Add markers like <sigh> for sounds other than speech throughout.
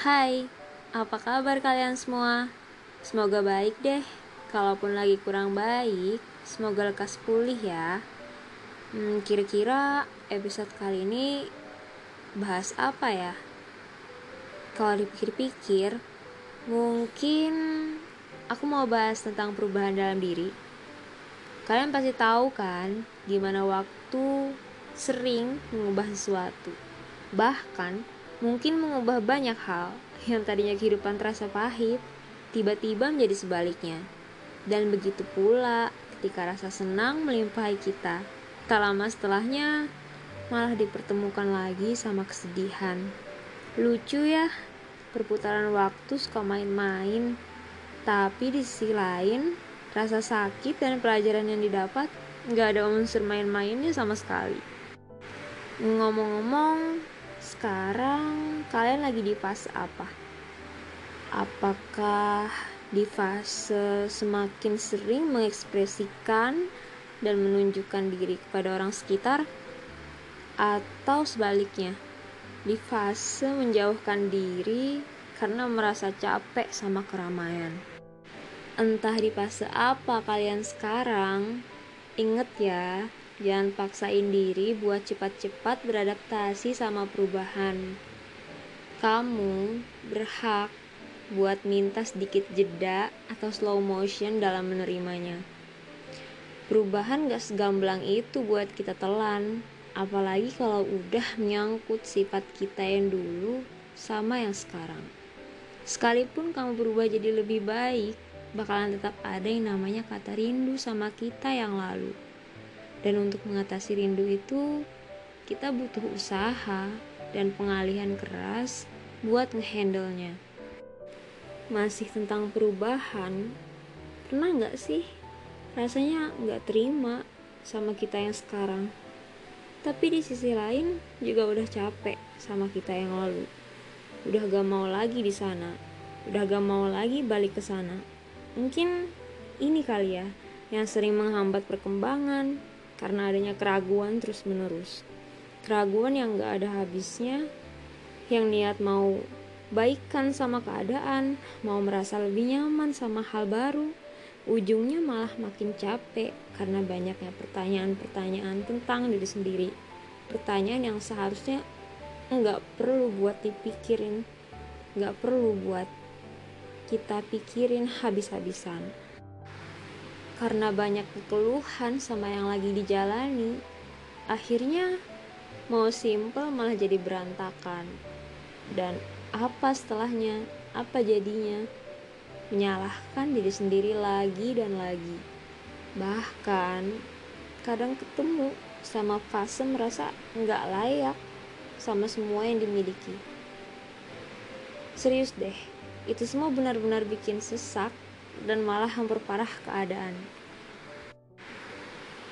Hai, apa kabar kalian semua? Semoga baik deh. Kalaupun lagi kurang baik, semoga lekas pulih ya. Hmm, kira-kira episode kali ini bahas apa ya? Kalau dipikir-pikir, mungkin aku mau bahas tentang perubahan dalam diri. Kalian pasti tahu kan, gimana waktu sering mengubah sesuatu. Bahkan, mungkin mengubah banyak hal yang tadinya kehidupan terasa pahit, tiba-tiba menjadi sebaliknya. Dan begitu pula ketika rasa senang melimpahi kita, tak lama setelahnya malah dipertemukan lagi sama kesedihan. Lucu ya, perputaran waktu suka main-main, tapi di sisi lain, rasa sakit dan pelajaran yang didapat nggak ada unsur main-mainnya sama sekali. Ngomong-ngomong, sekarang kalian lagi di fase apa? Apakah di fase semakin sering mengekspresikan dan menunjukkan diri kepada orang sekitar? Atau sebaliknya, di fase menjauhkan diri karena merasa capek sama keramaian? Entah di fase apa kalian sekarang, inget ya, Jangan paksain diri buat cepat-cepat beradaptasi sama perubahan. Kamu berhak buat minta sedikit jeda atau slow motion dalam menerimanya. Perubahan gak segamblang itu buat kita telan, apalagi kalau udah menyangkut sifat kita yang dulu sama yang sekarang. Sekalipun kamu berubah jadi lebih baik, bakalan tetap ada yang namanya kata rindu sama kita yang lalu. Dan untuk mengatasi rindu itu, kita butuh usaha dan pengalihan keras buat ngehandle-nya. Masih tentang perubahan, pernah nggak sih rasanya nggak terima sama kita yang sekarang? Tapi di sisi lain juga udah capek sama kita yang lalu. Udah gak mau lagi di sana. Udah gak mau lagi balik ke sana. Mungkin ini kali ya yang sering menghambat perkembangan, karena adanya keraguan terus-menerus. Keraguan yang gak ada habisnya, yang niat mau baikkan sama keadaan, mau merasa lebih nyaman sama hal baru, ujungnya malah makin capek karena banyaknya pertanyaan-pertanyaan tentang diri sendiri. Pertanyaan yang seharusnya nggak perlu buat dipikirin, nggak perlu buat kita pikirin habis-habisan karena banyak keluhan sama yang lagi dijalani akhirnya mau simple malah jadi berantakan. Dan apa setelahnya? Apa jadinya? Menyalahkan diri sendiri lagi dan lagi. Bahkan kadang ketemu sama fase merasa nggak layak sama semua yang dimiliki. Serius deh itu semua benar-benar bikin sesak dan malah memperparah keadaan.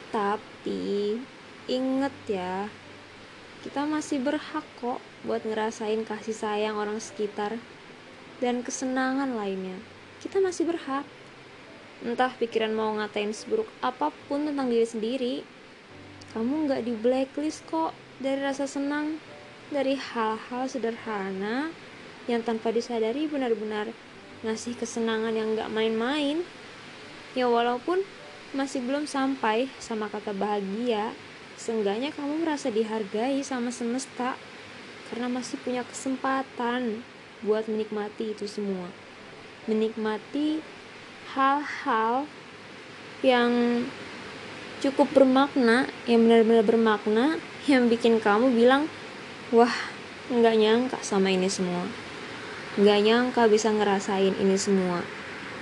Tapi inget ya, kita masih berhak kok buat ngerasain kasih sayang orang sekitar dan kesenangan lainnya. Kita masih berhak. Entah pikiran mau ngatain seburuk apa pun tentang diri sendiri, kamu nggak di blacklist kok dari rasa senang, dari hal-hal sederhana yang tanpa disadari benar-benar ngasih kesenangan yang gak main-main. Ya walaupun masih belum sampai sama kata bahagia seenggaknya kamu merasa dihargai sama semesta karena masih punya kesempatan buat menikmati itu semua. Menikmati hal-hal yang cukup bermakna yang benar-benar bermakna yang bikin kamu bilang wah nggak nyangka sama ini semua Gak nyangka bisa ngerasain ini semua.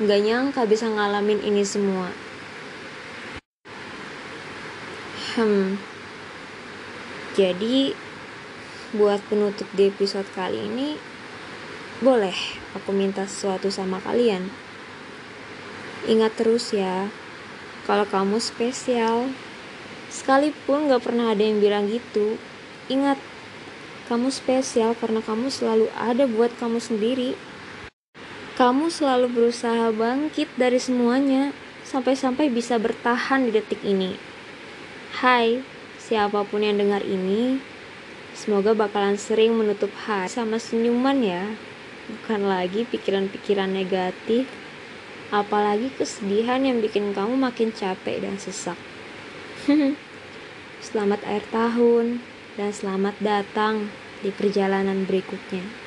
Gak nyangka bisa ngalamin ini semua. Hmm. Jadi buat penutup di episode kali ini boleh aku minta sesuatu sama kalian. Ingat terus ya, kalau kamu spesial, sekalipun gak pernah ada yang bilang gitu, ingat kamu spesial karena kamu selalu ada buat kamu sendiri. Kamu selalu berusaha bangkit dari semuanya sampai-sampai bisa bertahan di detik ini. Hai, siapa pun yang dengar ini, semoga bakalan sering menutup hati sama senyuman ya. bukan lagi pikiran-pikiran negatif, apalagi kesedihan yang bikin kamu makin capek dan sesak. <laughs> selamat akhir tahun dan selamat datang di perjalanan berikutnya.